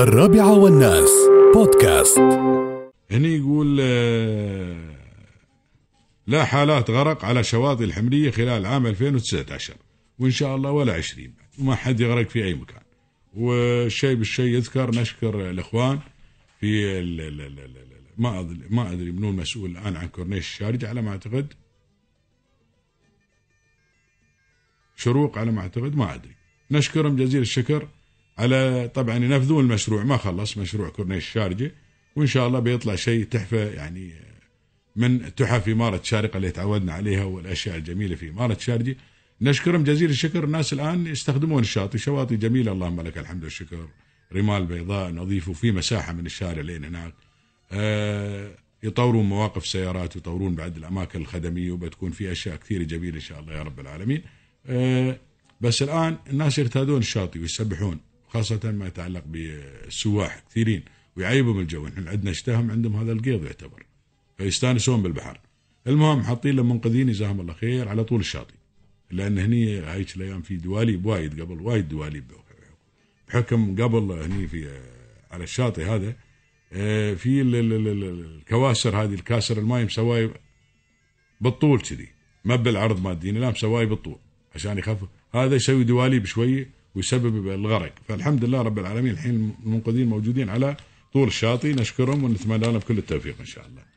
الرابعة والناس. بودكاست. هني يقول آه، لا حالات غرق على شواطئ الحمرية خلال عام 2019 وإن شاء الله ولا 20 وما حد يغرق في أي مكان. والشيء بالشيء يذكر نشكر الإخوان في ال ال ال ال ال ما أدري ما أدري منو المسؤول الآن عن كورنيش الشارجة على ما أعتقد. شروق على ما أعتقد ما أدري. نشكرهم جزيل الشكر. على طبعا ينفذون المشروع ما خلص مشروع كورنيش الشارجة وإن شاء الله بيطلع شيء تحفة يعني من تحف إمارة شارقة اللي تعودنا عليها والأشياء الجميلة في إمارة شارجة. نشكرهم جزيل الشكر. الناس الآن يستخدمون الشاطئ. شواطئ جميلة. اللهم لك الحمد والشكر. رمال بيضاء نظيف وفي مساحة من الشارع لين هناك. آه يطورون مواقف سيارات ويطورون بعد الأماكن الخدمية وبتكون في أشياء كثيرة جميلة إن شاء الله يا رب العالمين. آه بس الآن الناس يرتادون الشاطئ ويسبحون. خاصة ما يتعلق بالسواح كثيرين ويعجبهم الجو. إحنا عندنا اشتهم عندهم هذا القيض يعتبر. فيستانسون بالبحر. المهم حاطين لهم منقذين جزاهم الله خير على طول الشاطئ. لأن هني هيك الأيام في دواليب وايد قبل وايد دواليب بحكم قبل هني في على الشاطئ هذا. آه، في ال- ال- ال- ال- الكواسر هذه الكاسر الماي مسواي بالطول كذي. ما بالعرض مادين لا مسواي بالطول. عشان يخفف هذا يسوي دواليب شوي ويسبب الغرق. فالحمد لله رب العالمين الحين المنقذين موجودين على طول الشاطئ. نشكرهم ونتمنى لهم كل التوفيق إن شاء الله.